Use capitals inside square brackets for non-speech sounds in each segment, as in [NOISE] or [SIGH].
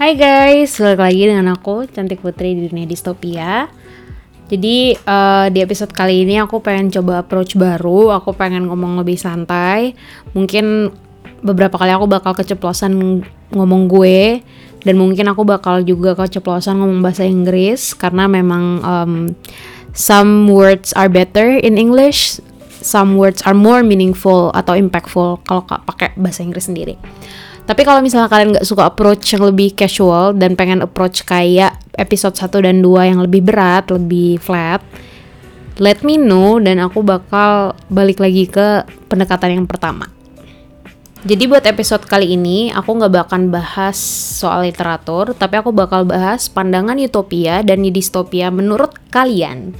Hai guys, balik lagi dengan aku Cantik Putri di dunia distopia. Jadi uh, di episode kali ini aku pengen coba approach baru, aku pengen ngomong lebih santai. Mungkin beberapa kali aku bakal keceplosan ngomong gue dan mungkin aku bakal juga keceplosan ngomong bahasa Inggris karena memang um, some words are better in English, some words are more meaningful atau impactful kalau pakai bahasa Inggris sendiri. Tapi kalau misalnya kalian nggak suka approach yang lebih casual dan pengen approach kayak episode 1 dan 2 yang lebih berat, lebih flat, let me know dan aku bakal balik lagi ke pendekatan yang pertama. Jadi buat episode kali ini aku nggak bakal bahas soal literatur, tapi aku bakal bahas pandangan utopia dan distopia menurut kalian.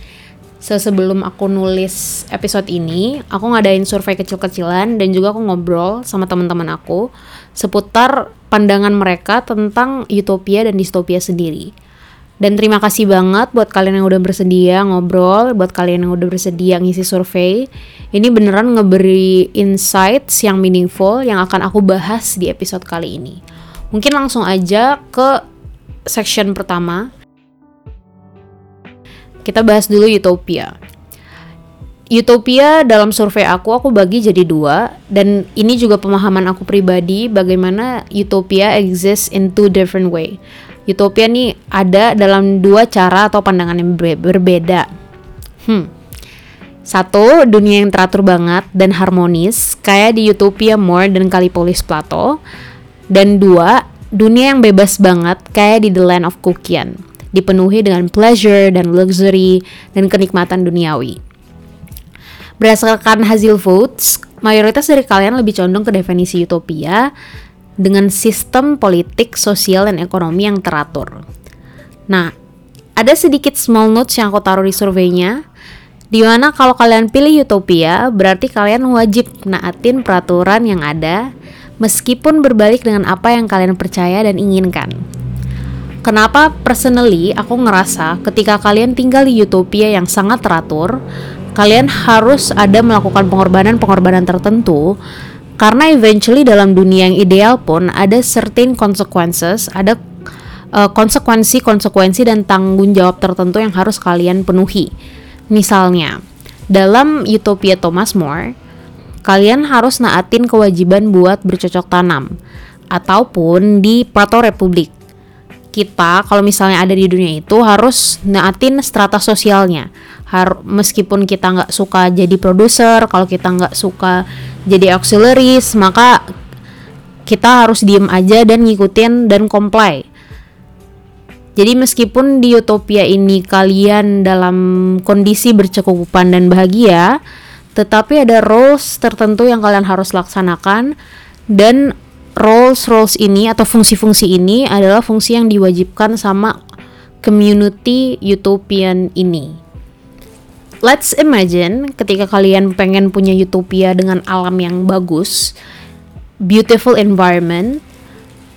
Sebelum aku nulis episode ini, aku ngadain survei kecil-kecilan dan juga aku ngobrol sama teman-teman aku seputar pandangan mereka tentang utopia dan distopia sendiri. Dan terima kasih banget buat kalian yang udah bersedia ngobrol, buat kalian yang udah bersedia ngisi survei. Ini beneran ngeberi insights yang meaningful yang akan aku bahas di episode kali ini. Mungkin langsung aja ke section pertama. Kita bahas dulu utopia. Utopia dalam survei aku aku bagi jadi dua dan ini juga pemahaman aku pribadi bagaimana utopia exists in two different way. Utopia nih ada dalam dua cara atau pandangan yang berbeda. Hmm. Satu, dunia yang teratur banget dan harmonis kayak di Utopia More dan Kalipolis Plato. Dan dua, dunia yang bebas banget kayak di The Land of Kukian, dipenuhi dengan pleasure dan luxury dan kenikmatan duniawi. Berdasarkan hasil votes, mayoritas dari kalian lebih condong ke definisi utopia dengan sistem politik, sosial, dan ekonomi yang teratur. Nah, ada sedikit small notes yang aku taruh di surveinya, di mana kalau kalian pilih utopia, berarti kalian wajib naatin peraturan yang ada, meskipun berbalik dengan apa yang kalian percaya dan inginkan. Kenapa personally aku ngerasa ketika kalian tinggal di utopia yang sangat teratur, kalian harus ada melakukan pengorbanan-pengorbanan tertentu karena eventually dalam dunia yang ideal pun ada certain consequences, ada uh, konsekuensi-konsekuensi dan tanggung jawab tertentu yang harus kalian penuhi. Misalnya, dalam Utopia Thomas More, kalian harus naatin kewajiban buat bercocok tanam ataupun di Plato Republik kita kalau misalnya ada di dunia itu harus naatin strata sosialnya. Har meskipun kita nggak suka jadi produser kalau kita nggak suka jadi auxiliaries maka kita harus diem aja dan ngikutin dan comply. Jadi meskipun di utopia ini kalian dalam kondisi berkecukupan dan bahagia tetapi ada roles tertentu yang kalian harus laksanakan dan roles roles ini atau fungsi-fungsi ini adalah fungsi yang diwajibkan sama community utopian ini. Let's imagine ketika kalian pengen punya utopia dengan alam yang bagus, beautiful environment,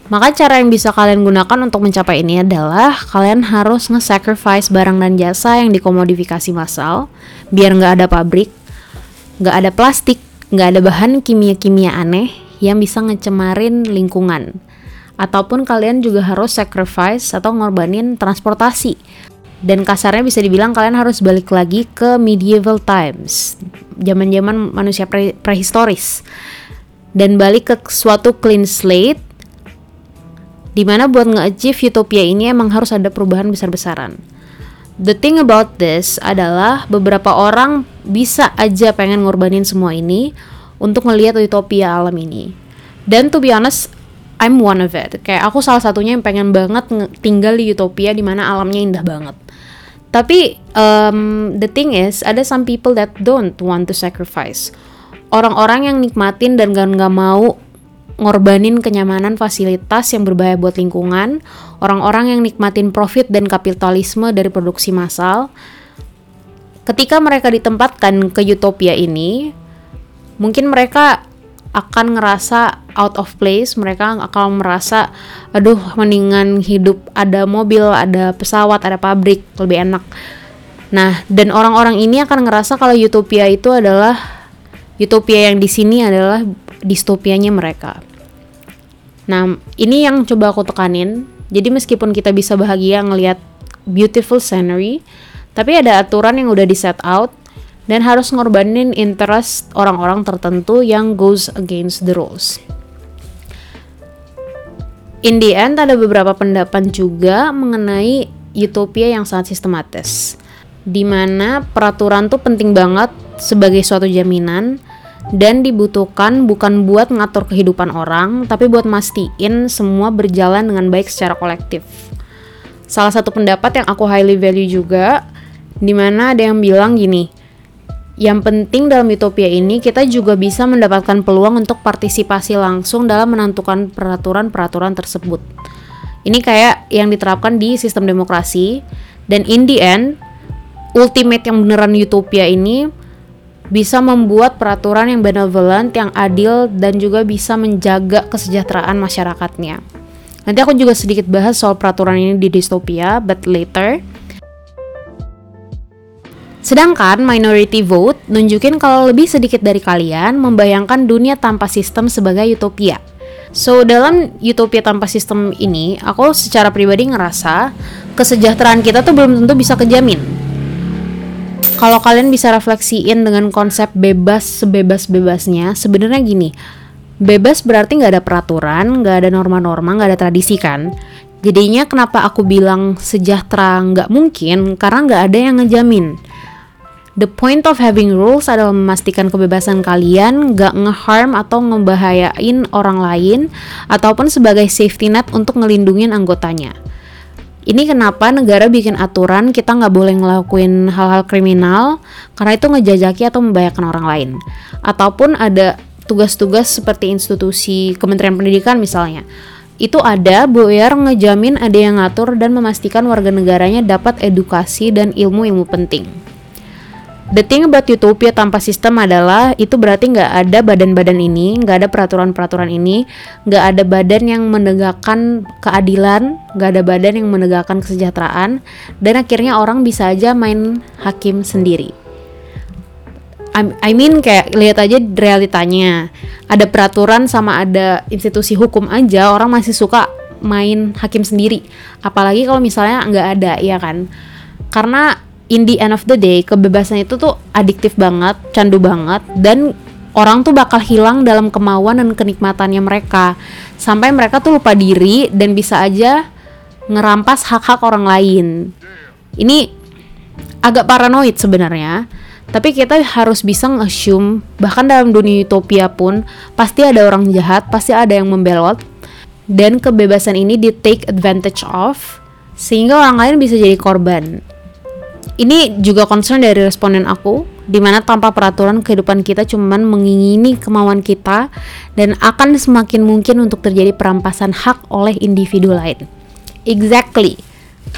maka cara yang bisa kalian gunakan untuk mencapai ini adalah kalian harus nge-sacrifice barang dan jasa yang dikomodifikasi massal biar nggak ada pabrik, nggak ada plastik, nggak ada bahan kimia-kimia aneh yang bisa ngecemarin lingkungan. Ataupun kalian juga harus sacrifice atau ngorbanin transportasi. Dan kasarnya bisa dibilang kalian harus balik lagi ke medieval times, zaman-zaman manusia pre prehistoris. Dan balik ke suatu clean slate di mana buat nge-achieve utopia ini emang harus ada perubahan besar-besaran. The thing about this adalah beberapa orang bisa aja pengen ngorbanin semua ini untuk ngelihat utopia alam ini. Dan to be honest, I'm one of it. Kayak aku salah satunya yang pengen banget tinggal di utopia di mana alamnya indah banget. Tapi um, the thing is, ada some people that don't want to sacrifice. Orang-orang yang nikmatin dan gak, gak mau ngorbanin kenyamanan fasilitas yang berbahaya buat lingkungan, orang-orang yang nikmatin profit dan kapitalisme dari produksi massal. Ketika mereka ditempatkan ke utopia ini, mungkin mereka akan ngerasa out of place, mereka akan merasa aduh mendingan hidup ada mobil, ada pesawat, ada pabrik lebih enak. Nah, dan orang-orang ini akan ngerasa kalau utopia itu adalah utopia yang di sini adalah distopianya mereka. Nah, ini yang coba aku tekanin Jadi meskipun kita bisa bahagia ngelihat beautiful scenery, tapi ada aturan yang udah di set out dan harus ngorbanin interest orang-orang tertentu yang goes against the rules. In the end ada beberapa pendapat juga mengenai utopia yang sangat sistematis. Di mana peraturan tuh penting banget sebagai suatu jaminan dan dibutuhkan bukan buat ngatur kehidupan orang, tapi buat mastiin semua berjalan dengan baik secara kolektif. Salah satu pendapat yang aku highly value juga, di mana ada yang bilang gini, yang penting dalam utopia ini kita juga bisa mendapatkan peluang untuk partisipasi langsung dalam menentukan peraturan-peraturan tersebut. Ini kayak yang diterapkan di sistem demokrasi dan in the end ultimate yang beneran utopia ini bisa membuat peraturan yang benevolent, yang adil, dan juga bisa menjaga kesejahteraan masyarakatnya. Nanti aku juga sedikit bahas soal peraturan ini di distopia, but later. Sedangkan minority vote nunjukin kalau lebih sedikit dari kalian membayangkan dunia tanpa sistem sebagai utopia. So, dalam utopia tanpa sistem ini, aku secara pribadi ngerasa kesejahteraan kita tuh belum tentu bisa kejamin kalau kalian bisa refleksiin dengan konsep bebas sebebas-bebasnya, sebenarnya gini, bebas berarti nggak ada peraturan, nggak ada norma-norma, nggak ada tradisi kan? Jadinya kenapa aku bilang sejahtera nggak mungkin? Karena nggak ada yang ngejamin. The point of having rules adalah memastikan kebebasan kalian nggak ngeharm atau ngebahayain orang lain ataupun sebagai safety net untuk ngelindungin anggotanya. Ini kenapa negara bikin aturan kita nggak boleh ngelakuin hal-hal kriminal karena itu ngejajaki atau membahayakan orang lain. Ataupun ada tugas-tugas seperti institusi Kementerian Pendidikan misalnya. Itu ada biar ngejamin ada yang ngatur dan memastikan warga negaranya dapat edukasi dan ilmu-ilmu penting. The thing about utopia tanpa sistem adalah itu berarti nggak ada badan-badan ini, nggak ada peraturan-peraturan ini, nggak ada badan yang menegakkan keadilan, nggak ada badan yang menegakkan kesejahteraan, dan akhirnya orang bisa aja main hakim sendiri. I mean kayak lihat aja realitanya, ada peraturan sama ada institusi hukum aja orang masih suka main hakim sendiri, apalagi kalau misalnya nggak ada, ya kan? Karena in the end of the day kebebasan itu tuh adiktif banget, candu banget dan orang tuh bakal hilang dalam kemauan dan kenikmatannya mereka sampai mereka tuh lupa diri dan bisa aja ngerampas hak-hak orang lain. Ini agak paranoid sebenarnya, tapi kita harus bisa nge-assume bahkan dalam dunia utopia pun pasti ada orang jahat, pasti ada yang membelot dan kebebasan ini di take advantage of sehingga orang lain bisa jadi korban ini juga concern dari responden aku di mana tanpa peraturan kehidupan kita cuman mengingini kemauan kita dan akan semakin mungkin untuk terjadi perampasan hak oleh individu lain. Exactly.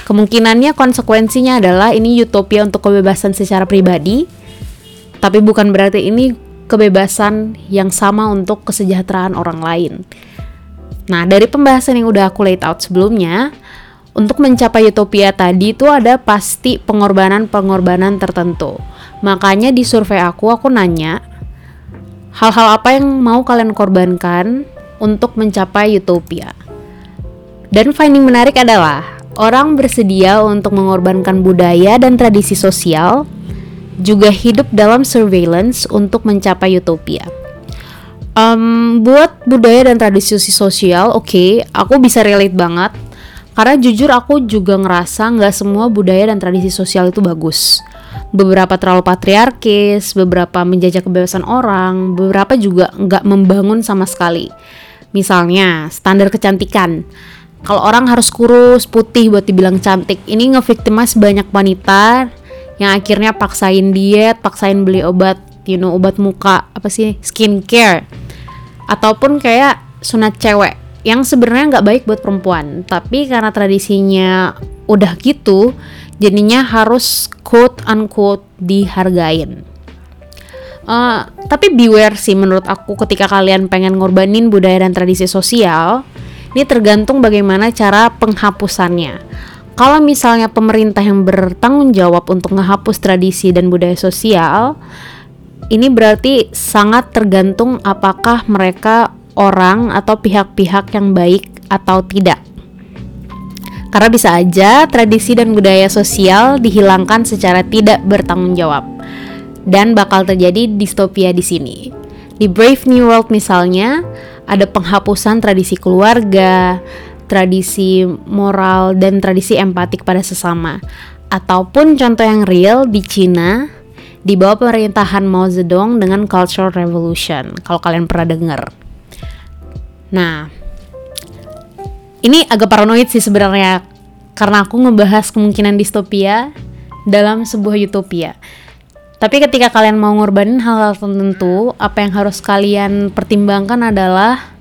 Kemungkinannya konsekuensinya adalah ini utopia untuk kebebasan secara pribadi tapi bukan berarti ini kebebasan yang sama untuk kesejahteraan orang lain. Nah dari pembahasan yang udah aku laid out sebelumnya untuk mencapai utopia tadi itu ada pasti pengorbanan-pengorbanan tertentu. Makanya di survei aku aku nanya hal-hal apa yang mau kalian korbankan untuk mencapai utopia. Dan finding menarik adalah orang bersedia untuk mengorbankan budaya dan tradisi sosial juga hidup dalam surveillance untuk mencapai utopia. Um, buat budaya dan tradisi sosial, oke, okay, aku bisa relate banget karena jujur aku juga ngerasa nggak semua budaya dan tradisi sosial itu bagus. Beberapa terlalu patriarkis, beberapa menjajah kebebasan orang, beberapa juga nggak membangun sama sekali. Misalnya, standar kecantikan. Kalau orang harus kurus, putih buat dibilang cantik, ini ngeviktimize banyak wanita yang akhirnya paksain diet, paksain beli obat, you know, obat muka, apa sih, skincare. Ataupun kayak sunat cewek yang sebenarnya nggak baik buat perempuan. Tapi karena tradisinya udah gitu jadinya harus quote unquote dihargain. Uh, tapi beware sih menurut aku ketika kalian pengen ngorbanin budaya dan tradisi sosial ini tergantung bagaimana cara penghapusannya. Kalau misalnya pemerintah yang bertanggung jawab untuk menghapus tradisi dan budaya sosial ini berarti sangat tergantung apakah mereka orang atau pihak-pihak yang baik atau tidak. Karena bisa aja tradisi dan budaya sosial dihilangkan secara tidak bertanggung jawab. Dan bakal terjadi distopia di sini. Di Brave New World misalnya, ada penghapusan tradisi keluarga, tradisi moral, dan tradisi empatik pada sesama. Ataupun contoh yang real di Cina, di bawah pemerintahan Mao Zedong dengan Cultural Revolution. Kalau kalian pernah dengar. Nah, ini agak paranoid sih sebenarnya karena aku ngebahas kemungkinan distopia dalam sebuah utopia. Tapi ketika kalian mau ngorbanin hal-hal tertentu, apa yang harus kalian pertimbangkan adalah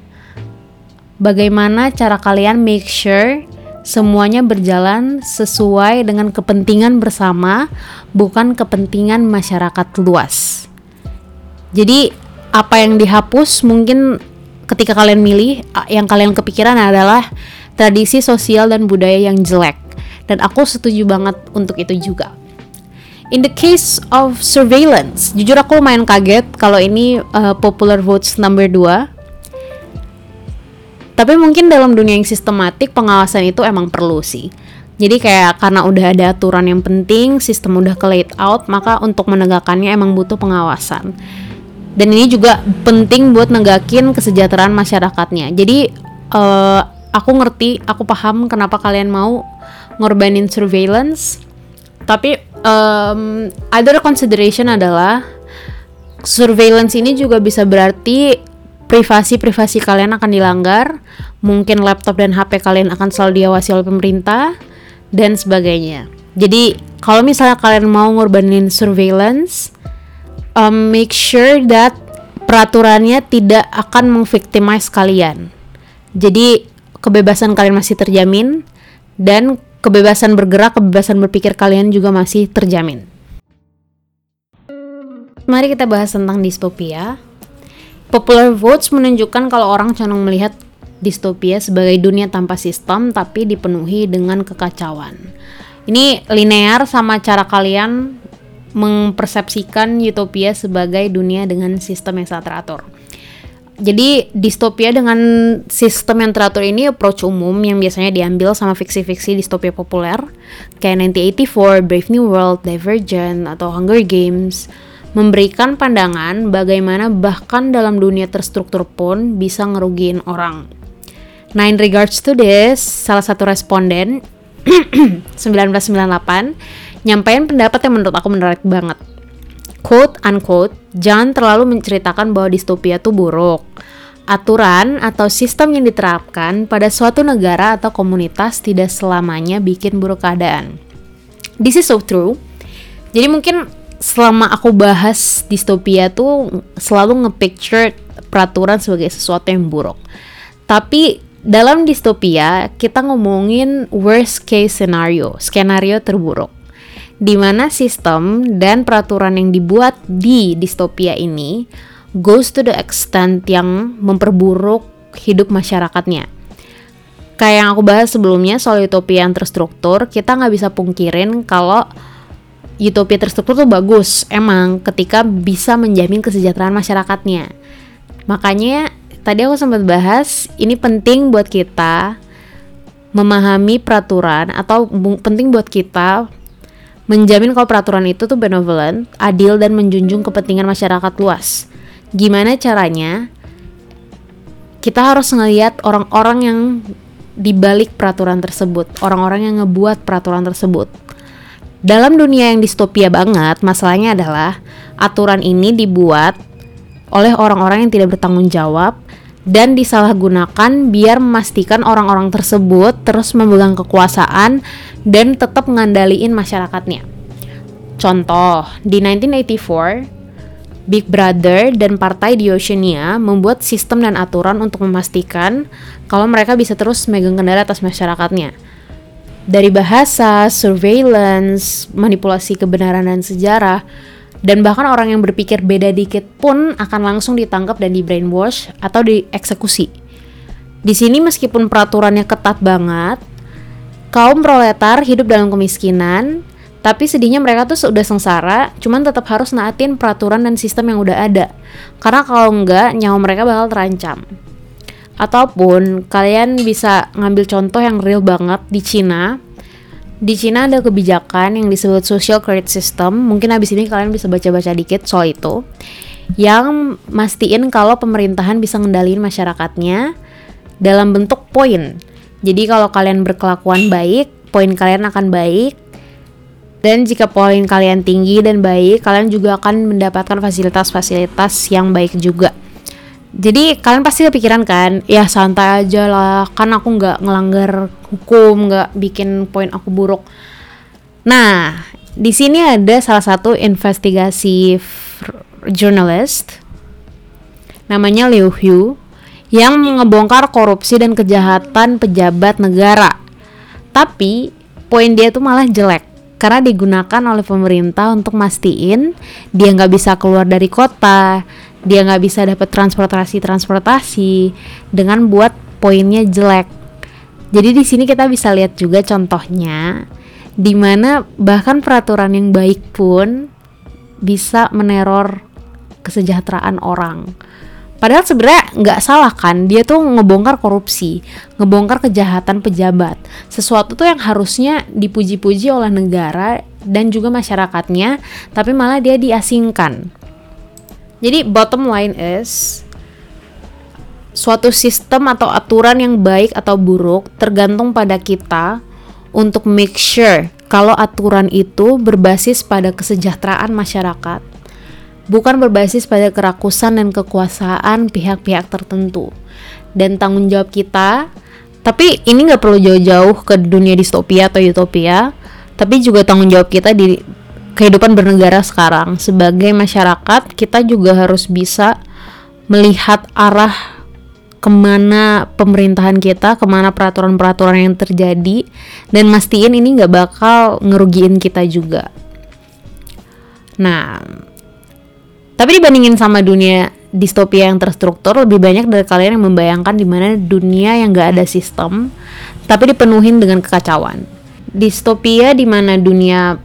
bagaimana cara kalian make sure semuanya berjalan sesuai dengan kepentingan bersama, bukan kepentingan masyarakat luas. Jadi, apa yang dihapus mungkin ketika kalian milih, yang kalian kepikiran adalah tradisi sosial dan budaya yang jelek. Dan aku setuju banget untuk itu juga. In the case of surveillance, jujur aku lumayan kaget kalau ini uh, popular votes number 2 tapi mungkin dalam dunia yang sistematik pengawasan itu emang perlu sih. Jadi kayak karena udah ada aturan yang penting, sistem udah ke laid out, maka untuk menegakkannya emang butuh pengawasan. Dan ini juga penting buat negakin kesejahteraan masyarakatnya. Jadi uh, aku ngerti, aku paham kenapa kalian mau ngorbanin surveillance. Tapi um, other consideration adalah surveillance ini juga bisa berarti privasi-privasi kalian akan dilanggar, mungkin laptop dan HP kalian akan selalu diawasi oleh pemerintah, dan sebagainya. Jadi, kalau misalnya kalian mau ngorbanin surveillance, um, make sure that peraturannya tidak akan memvictimize kalian. Jadi, kebebasan kalian masih terjamin, dan kebebasan bergerak, kebebasan berpikir kalian juga masih terjamin. Mari kita bahas tentang distopia. Popular votes menunjukkan kalau orang condong melihat distopia sebagai dunia tanpa sistem tapi dipenuhi dengan kekacauan. Ini linear sama cara kalian mempersepsikan utopia sebagai dunia dengan sistem yang sangat teratur. Jadi distopia dengan sistem yang teratur ini approach umum yang biasanya diambil sama fiksi-fiksi distopia populer kayak 1984, Brave New World, Divergent, atau Hunger Games memberikan pandangan bagaimana bahkan dalam dunia terstruktur pun bisa ngerugiin orang. Nah, in regards to this, salah satu responden [CLEARS THROAT] 1998 nyampaikan pendapat yang menurut aku menarik banget. Quote unquote, jangan terlalu menceritakan bahwa distopia itu buruk. Aturan atau sistem yang diterapkan pada suatu negara atau komunitas tidak selamanya bikin buruk keadaan. This is so true. Jadi mungkin selama aku bahas distopia tuh selalu ngepicture peraturan sebagai sesuatu yang buruk. Tapi dalam distopia kita ngomongin worst case scenario, skenario terburuk. Di mana sistem dan peraturan yang dibuat di distopia ini goes to the extent yang memperburuk hidup masyarakatnya. Kayak yang aku bahas sebelumnya soal utopia yang terstruktur, kita nggak bisa pungkirin kalau utopia terstruktur tuh bagus emang ketika bisa menjamin kesejahteraan masyarakatnya. Makanya tadi aku sempat bahas ini penting buat kita memahami peraturan atau penting buat kita menjamin kalau peraturan itu tuh benevolent, adil dan menjunjung kepentingan masyarakat luas. Gimana caranya? Kita harus ngelihat orang-orang yang dibalik peraturan tersebut, orang-orang yang ngebuat peraturan tersebut dalam dunia yang distopia banget, masalahnya adalah aturan ini dibuat oleh orang-orang yang tidak bertanggung jawab dan disalahgunakan biar memastikan orang-orang tersebut terus memegang kekuasaan dan tetap mengandaliin masyarakatnya. Contoh, di 1984, Big Brother dan partai di Oceania membuat sistem dan aturan untuk memastikan kalau mereka bisa terus megang kendali atas masyarakatnya dari bahasa, surveillance, manipulasi kebenaran dan sejarah, dan bahkan orang yang berpikir beda dikit pun akan langsung ditangkap dan di brainwash atau dieksekusi. Di sini meskipun peraturannya ketat banget, kaum proletar hidup dalam kemiskinan, tapi sedihnya mereka tuh sudah sengsara, cuman tetap harus naatin peraturan dan sistem yang udah ada. Karena kalau enggak, nyawa mereka bakal terancam. Ataupun kalian bisa ngambil contoh yang real banget di Cina. Di Cina ada kebijakan yang disebut social credit system. Mungkin abis ini kalian bisa baca-baca dikit soal itu. Yang mastiin kalau pemerintahan bisa ngendaliin masyarakatnya dalam bentuk poin. Jadi kalau kalian berkelakuan baik, poin kalian akan baik. Dan jika poin kalian tinggi dan baik, kalian juga akan mendapatkan fasilitas-fasilitas yang baik juga jadi kalian pasti kepikiran kan? Ya santai aja lah. Kan aku nggak ngelanggar hukum nggak bikin poin aku buruk. Nah di sini ada salah satu investigasi jurnalist namanya Liu Hu yang ngebongkar korupsi dan kejahatan pejabat negara. Tapi poin dia tuh malah jelek. Karena digunakan oleh pemerintah untuk mastiin dia nggak bisa keluar dari kota dia nggak bisa dapat transportasi transportasi dengan buat poinnya jelek jadi di sini kita bisa lihat juga contohnya di mana bahkan peraturan yang baik pun bisa meneror kesejahteraan orang Padahal sebenarnya nggak salah kan, dia tuh ngebongkar korupsi, ngebongkar kejahatan pejabat. Sesuatu tuh yang harusnya dipuji-puji oleh negara dan juga masyarakatnya, tapi malah dia diasingkan. Jadi bottom line is suatu sistem atau aturan yang baik atau buruk tergantung pada kita untuk make sure kalau aturan itu berbasis pada kesejahteraan masyarakat, bukan berbasis pada kerakusan dan kekuasaan pihak-pihak tertentu. Dan tanggung jawab kita, tapi ini nggak perlu jauh-jauh ke dunia distopia atau utopia, tapi juga tanggung jawab kita di kehidupan bernegara sekarang sebagai masyarakat kita juga harus bisa melihat arah ke mana pemerintahan kita, ke mana peraturan-peraturan yang terjadi, dan mastiin ini nggak bakal ngerugiin kita juga. Nah, tapi dibandingin sama dunia distopia yang terstruktur, lebih banyak dari kalian yang membayangkan di mana dunia yang nggak ada sistem, tapi dipenuhin dengan kekacauan. Distopia di mana dunia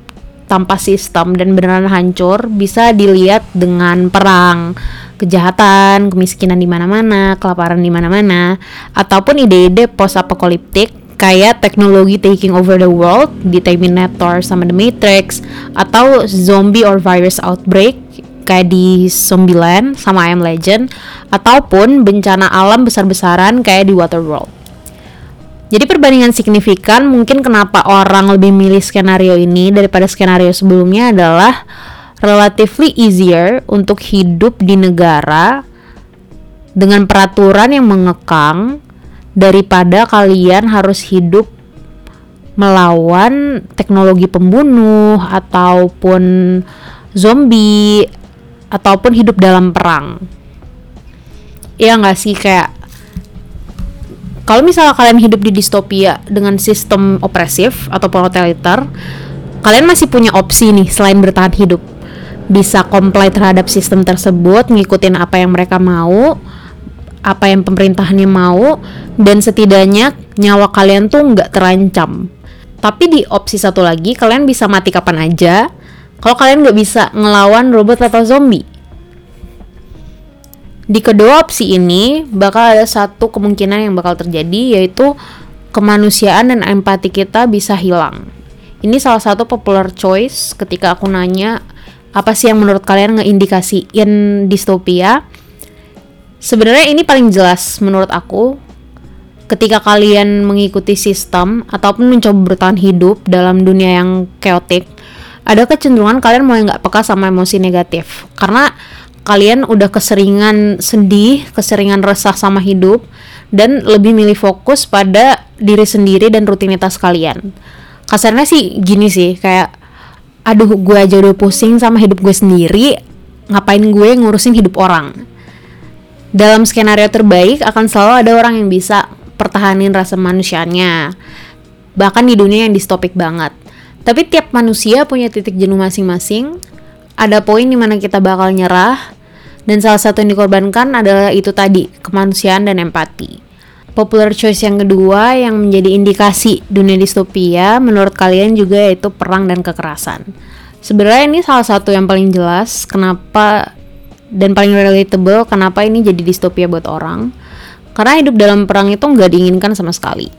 tanpa sistem dan beneran hancur bisa dilihat dengan perang, kejahatan, kemiskinan di mana-mana, kelaparan di mana-mana, ataupun ide-ide post apokaliptik kayak teknologi taking over the world di Terminator sama The Matrix atau zombie or virus outbreak kayak di Zombieland sama I Am Legend ataupun bencana alam besar-besaran kayak di Waterworld. Jadi perbandingan signifikan mungkin kenapa orang lebih milih skenario ini daripada skenario sebelumnya adalah relatively easier untuk hidup di negara dengan peraturan yang mengekang daripada kalian harus hidup melawan teknologi pembunuh ataupun zombie ataupun hidup dalam perang. Iya nggak sih kayak kalau misalnya kalian hidup di distopia dengan sistem opresif atau totaliter, kalian masih punya opsi nih selain bertahan hidup. Bisa comply terhadap sistem tersebut, ngikutin apa yang mereka mau, apa yang pemerintahannya mau, dan setidaknya nyawa kalian tuh nggak terancam. Tapi di opsi satu lagi, kalian bisa mati kapan aja. Kalau kalian nggak bisa ngelawan robot atau zombie, di kedua opsi ini bakal ada satu kemungkinan yang bakal terjadi yaitu kemanusiaan dan empati kita bisa hilang. Ini salah satu popular choice ketika aku nanya apa sih yang menurut kalian ngeindikasiin distopia. Sebenarnya ini paling jelas menurut aku ketika kalian mengikuti sistem ataupun mencoba bertahan hidup dalam dunia yang chaotic, ada kecenderungan kalian mulai nggak peka sama emosi negatif karena kalian udah keseringan sedih, keseringan resah sama hidup, dan lebih milih fokus pada diri sendiri dan rutinitas kalian. Kasarnya sih gini sih, kayak aduh gue aja udah pusing sama hidup gue sendiri, ngapain gue ngurusin hidup orang. Dalam skenario terbaik akan selalu ada orang yang bisa pertahanin rasa manusianya. Bahkan di dunia yang distopik banget. Tapi tiap manusia punya titik jenuh masing-masing. Ada poin di mana kita bakal nyerah, dan salah satu yang dikorbankan adalah itu tadi, kemanusiaan dan empati. Popular choice yang kedua yang menjadi indikasi dunia distopia menurut kalian juga yaitu perang dan kekerasan. Sebenarnya ini salah satu yang paling jelas kenapa dan paling relatable kenapa ini jadi distopia buat orang. karena hidup dalam perang itu nggak diinginkan sama sekali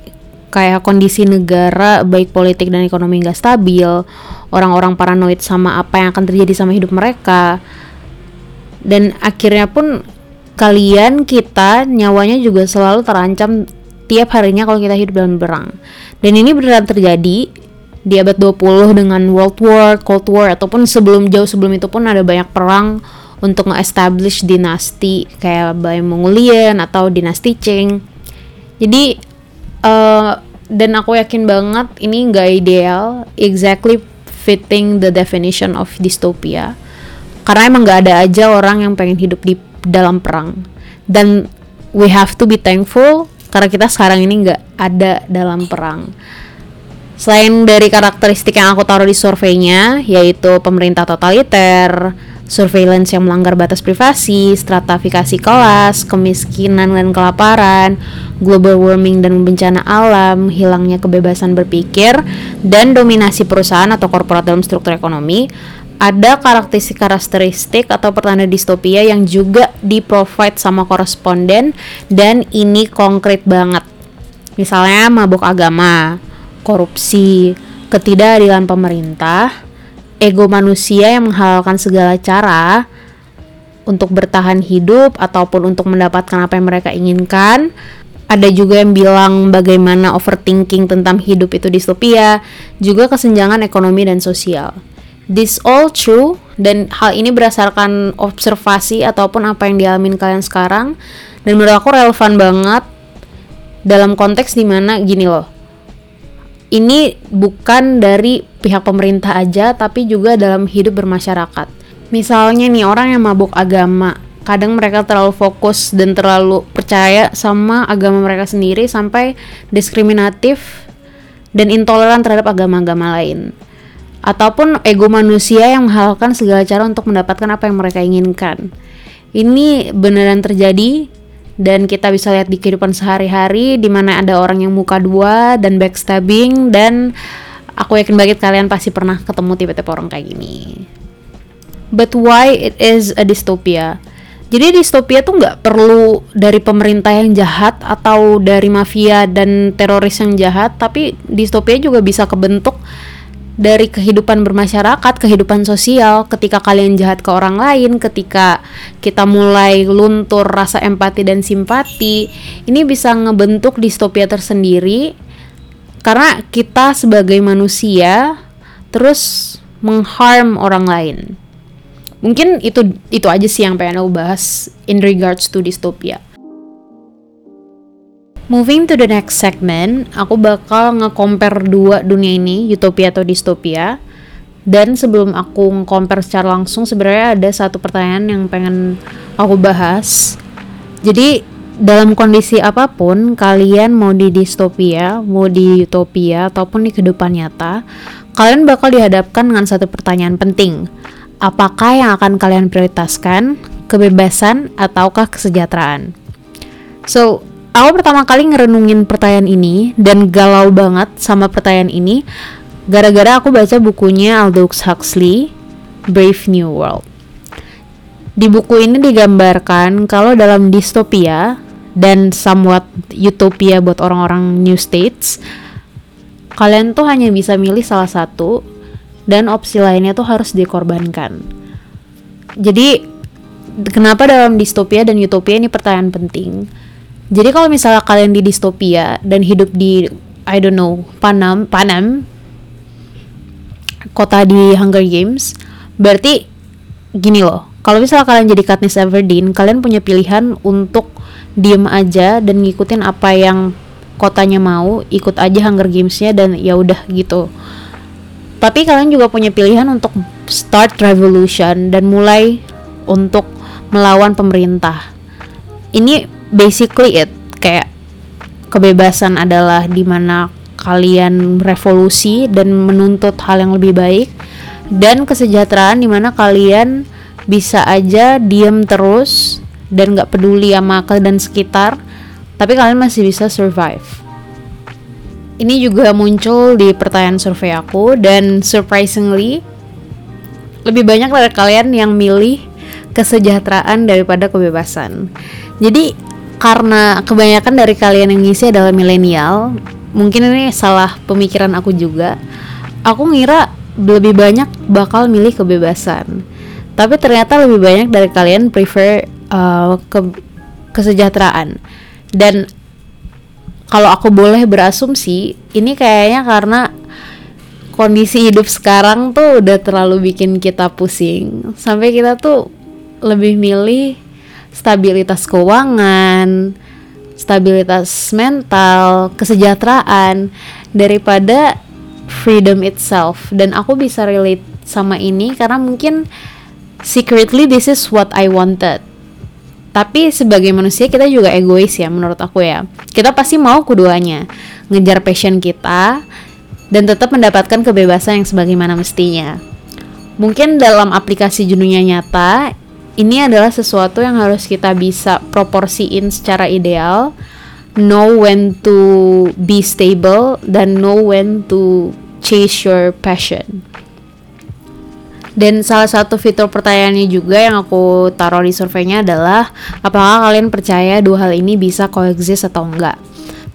kayak kondisi negara baik politik dan ekonomi nggak stabil orang-orang paranoid sama apa yang akan terjadi sama hidup mereka dan akhirnya pun kalian kita nyawanya juga selalu terancam tiap harinya kalau kita hidup dalam perang dan ini beneran terjadi di abad 20 dengan World War, Cold War ataupun sebelum jauh sebelum itu pun ada banyak perang untuk nge-establish dinasti kayak Bay Mongolian atau dinasti Qing. Jadi uh, dan aku yakin banget ini nggak ideal, exactly fitting the definition of dystopia. Karena emang nggak ada aja orang yang pengen hidup di dalam perang. Dan we have to be thankful karena kita sekarang ini nggak ada dalam perang. Selain dari karakteristik yang aku taruh di surveinya, yaitu pemerintah totaliter, surveillance yang melanggar batas privasi, stratifikasi kelas, kemiskinan dan kelaparan, global warming dan bencana alam, hilangnya kebebasan berpikir, dan dominasi perusahaan atau korporat dalam struktur ekonomi, ada karakteristik-karakteristik atau pertanda distopia yang juga di-provide sama koresponden dan ini konkret banget. Misalnya mabuk agama, korupsi, ketidakadilan pemerintah, ego manusia yang menghalalkan segala cara untuk bertahan hidup ataupun untuk mendapatkan apa yang mereka inginkan. Ada juga yang bilang bagaimana overthinking tentang hidup itu distopia, juga kesenjangan ekonomi dan sosial. This all true dan hal ini berdasarkan observasi ataupun apa yang dialami kalian sekarang dan menurut aku relevan banget dalam konteks di mana gini loh ini bukan dari pihak pemerintah aja tapi juga dalam hidup bermasyarakat. Misalnya nih orang yang mabuk agama, kadang mereka terlalu fokus dan terlalu percaya sama agama mereka sendiri sampai diskriminatif dan intoleran terhadap agama-agama lain. Ataupun ego manusia yang menghalalkan segala cara untuk mendapatkan apa yang mereka inginkan. Ini beneran terjadi dan kita bisa lihat di kehidupan sehari-hari di mana ada orang yang muka dua dan backstabbing dan aku yakin banget kalian pasti pernah ketemu tipe-tipe orang kayak gini. But why it is a dystopia? Jadi distopia tuh nggak perlu dari pemerintah yang jahat atau dari mafia dan teroris yang jahat, tapi distopia juga bisa kebentuk dari kehidupan bermasyarakat, kehidupan sosial, ketika kalian jahat ke orang lain, ketika kita mulai luntur rasa empati dan simpati, ini bisa ngebentuk distopia tersendiri karena kita sebagai manusia terus mengharm orang lain. Mungkin itu itu aja sih yang pengen aku bahas in regards to distopia. Moving to the next segment, aku bakal nge-compare dua dunia ini, utopia atau distopia. Dan sebelum aku nge-compare secara langsung, sebenarnya ada satu pertanyaan yang pengen aku bahas. Jadi, dalam kondisi apa pun, kalian mau di distopia, mau di utopia, ataupun di kehidupan nyata, kalian bakal dihadapkan dengan satu pertanyaan penting. Apakah yang akan kalian prioritaskan? Kebebasan ataukah kesejahteraan? So, aku pertama kali ngerenungin pertanyaan ini dan galau banget sama pertanyaan ini gara-gara aku baca bukunya Aldous Huxley Brave New World. Di buku ini digambarkan kalau dalam distopia dan somewhat utopia buat orang-orang new states, kalian tuh hanya bisa milih salah satu dan opsi lainnya tuh harus dikorbankan. Jadi kenapa dalam distopia dan utopia ini pertanyaan penting? Jadi kalau misalnya kalian di distopia dan hidup di I don't know Panam Panam kota di Hunger Games, berarti gini loh. Kalau misalnya kalian jadi Katniss Everdeen, kalian punya pilihan untuk diem aja dan ngikutin apa yang kotanya mau, ikut aja Hunger Games-nya dan ya udah gitu. Tapi kalian juga punya pilihan untuk start revolution dan mulai untuk melawan pemerintah. Ini basically it kayak kebebasan adalah di mana kalian revolusi dan menuntut hal yang lebih baik dan kesejahteraan di mana kalian bisa aja diem terus dan nggak peduli sama dan sekitar tapi kalian masih bisa survive. Ini juga muncul di pertanyaan survei aku dan surprisingly lebih banyak dari kalian yang milih kesejahteraan daripada kebebasan. Jadi karena kebanyakan dari kalian yang ngisi adalah milenial mungkin ini salah pemikiran aku juga. Aku ngira lebih banyak bakal milih kebebasan. Tapi ternyata lebih banyak dari kalian prefer uh, ke kesejahteraan. Dan kalau aku boleh berasumsi ini kayaknya karena kondisi hidup sekarang tuh udah terlalu bikin kita pusing. Sampai kita tuh lebih milih stabilitas keuangan, stabilitas mental, kesejahteraan daripada freedom itself. Dan aku bisa relate sama ini karena mungkin secretly this is what I wanted. Tapi sebagai manusia kita juga egois ya menurut aku ya. Kita pasti mau keduanya, ngejar passion kita dan tetap mendapatkan kebebasan yang sebagaimana mestinya. Mungkin dalam aplikasi dunia nyata ini adalah sesuatu yang harus kita bisa proporsiin secara ideal. Know when to be stable dan know when to chase your passion. Dan salah satu fitur pertanyaannya juga yang aku taruh di surveinya adalah apakah kalian percaya dua hal ini bisa coexist atau enggak?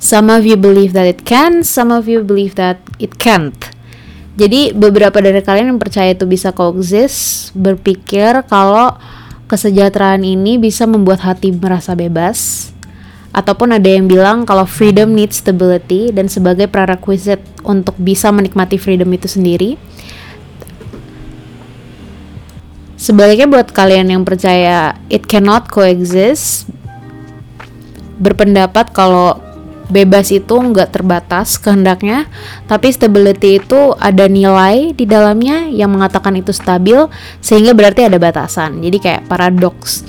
Some of you believe that it can some of you believe that it can't. Jadi beberapa dari kalian yang percaya itu bisa coexist berpikir kalau kesejahteraan ini bisa membuat hati merasa bebas ataupun ada yang bilang kalau freedom needs stability dan sebagai prerequisite untuk bisa menikmati freedom itu sendiri. Sebaliknya buat kalian yang percaya it cannot coexist berpendapat kalau bebas itu nggak terbatas kehendaknya, tapi stability itu ada nilai di dalamnya yang mengatakan itu stabil, sehingga berarti ada batasan. Jadi kayak paradoks.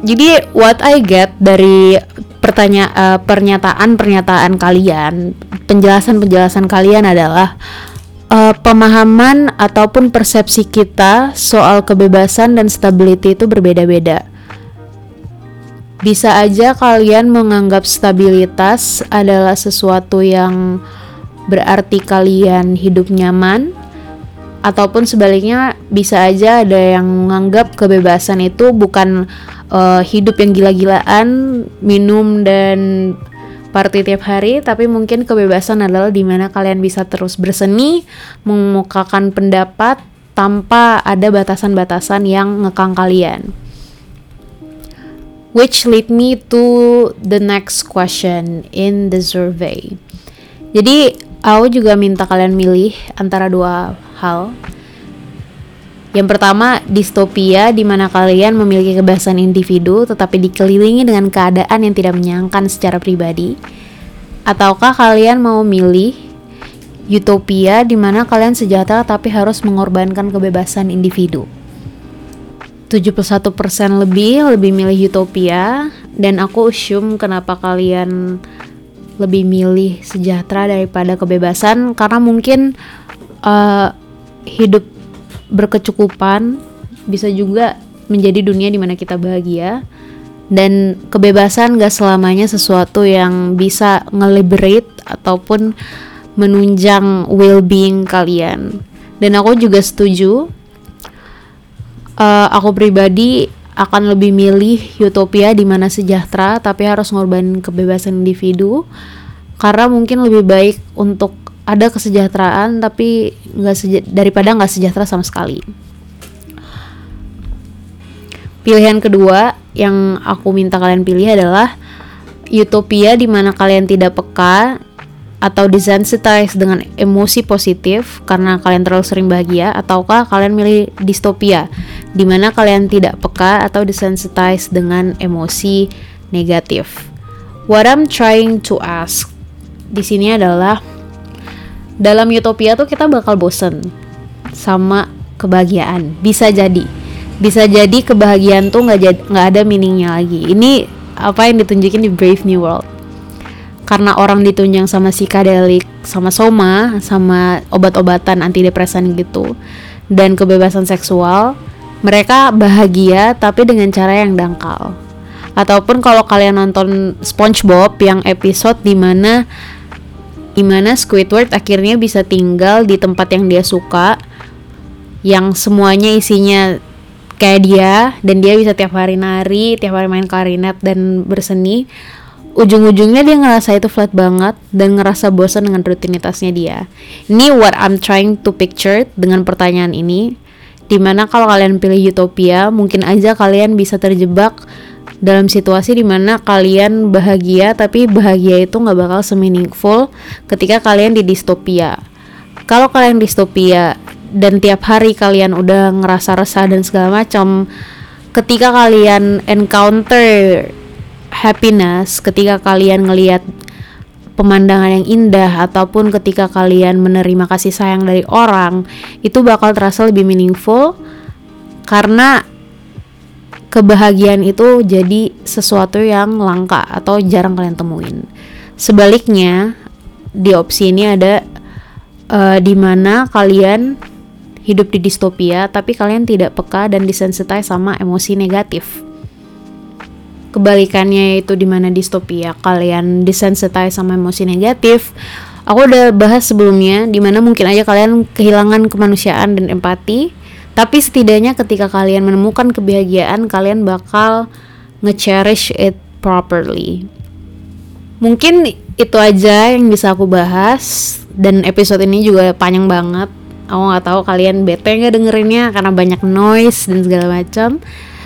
Jadi what I get dari pertanya uh, pernyataan-pernyataan kalian, penjelasan-penjelasan kalian adalah uh, pemahaman ataupun persepsi kita soal kebebasan dan stability itu berbeda-beda bisa aja kalian menganggap stabilitas adalah sesuatu yang berarti kalian hidup nyaman ataupun sebaliknya bisa aja ada yang menganggap kebebasan itu bukan uh, hidup yang gila-gilaan minum dan party tiap hari tapi mungkin kebebasan adalah di mana kalian bisa terus berseni mengemukakan pendapat tanpa ada batasan-batasan yang ngekang kalian which lead me to the next question in the survey. Jadi, aku juga minta kalian milih antara dua hal. Yang pertama, distopia di mana kalian memiliki kebebasan individu tetapi dikelilingi dengan keadaan yang tidak menyenangkan secara pribadi. Ataukah kalian mau milih utopia di mana kalian sejahtera tapi harus mengorbankan kebebasan individu? 71% lebih lebih milih utopia. Dan aku assume kenapa kalian lebih milih sejahtera daripada kebebasan. Karena mungkin uh, hidup berkecukupan bisa juga menjadi dunia di mana kita bahagia. Dan kebebasan gak selamanya sesuatu yang bisa ngeliberate ataupun menunjang well-being kalian. Dan aku juga setuju uh, aku pribadi akan lebih milih utopia di mana sejahtera tapi harus ngorbanin kebebasan individu karena mungkin lebih baik untuk ada kesejahteraan tapi nggak seja daripada nggak sejahtera sama sekali. Pilihan kedua yang aku minta kalian pilih adalah utopia di mana kalian tidak peka atau desensitize dengan emosi positif karena kalian terlalu sering bahagia ataukah kalian milih distopia di mana kalian tidak peka atau desensitize dengan emosi negatif. What I'm trying to ask di sini adalah dalam utopia tuh kita bakal bosen sama kebahagiaan. Bisa jadi, bisa jadi kebahagiaan tuh nggak ada meaningnya lagi. Ini apa yang ditunjukin di Brave New World karena orang ditunjang sama psikodelik, sama soma, sama obat-obatan antidepresan gitu, dan kebebasan seksual, mereka bahagia tapi dengan cara yang dangkal. Ataupun kalau kalian nonton SpongeBob yang episode di mana di mana Squidward akhirnya bisa tinggal di tempat yang dia suka, yang semuanya isinya kayak dia dan dia bisa tiap hari nari, tiap hari main klarinet dan berseni. Ujung-ujungnya dia ngerasa itu flat banget dan ngerasa bosan dengan rutinitasnya dia. Ini what I'm trying to picture dengan pertanyaan ini. Di mana kalau kalian pilih utopia, mungkin aja kalian bisa terjebak dalam situasi di mana kalian bahagia tapi bahagia itu nggak bakal semeaningful ketika kalian di distopia. Kalau kalian distopia dan tiap hari kalian udah ngerasa resah dan segala macam ketika kalian encounter happiness ketika kalian ngelihat pemandangan yang indah ataupun ketika kalian menerima kasih sayang dari orang itu bakal terasa lebih meaningful karena kebahagiaan itu jadi sesuatu yang langka atau jarang kalian temuin. Sebaliknya di opsi ini ada uh, di mana kalian hidup di distopia tapi kalian tidak peka dan disensitize sama emosi negatif. Kebalikannya yaitu di mana distopia kalian disensitize sama emosi negatif. Aku udah bahas sebelumnya di mana mungkin aja kalian kehilangan kemanusiaan dan empati, tapi setidaknya ketika kalian menemukan kebahagiaan kalian bakal nge-cherish it properly. Mungkin itu aja yang bisa aku bahas dan episode ini juga panjang banget aku nggak tahu kalian bete nggak dengerinnya karena banyak noise dan segala macam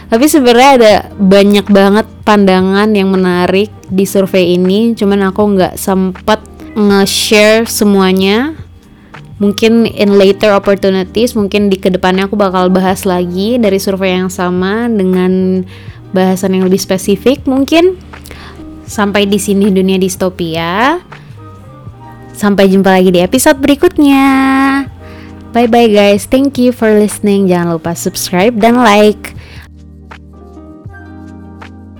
tapi sebenarnya ada banyak banget pandangan yang menarik di survei ini cuman aku nggak sempat nge-share semuanya mungkin in later opportunities mungkin di ke depannya aku bakal bahas lagi dari survei yang sama dengan bahasan yang lebih spesifik mungkin sampai di sini dunia distopia sampai jumpa lagi di episode berikutnya Bye bye guys. Thank you for listening. Jangan lupa subscribe dan like.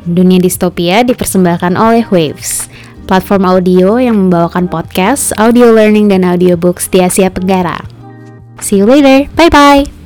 Dunia Distopia dipersembahkan oleh Waves, platform audio yang membawakan podcast, audio learning, dan audiobooks di Asia Tenggara. See you later. Bye bye.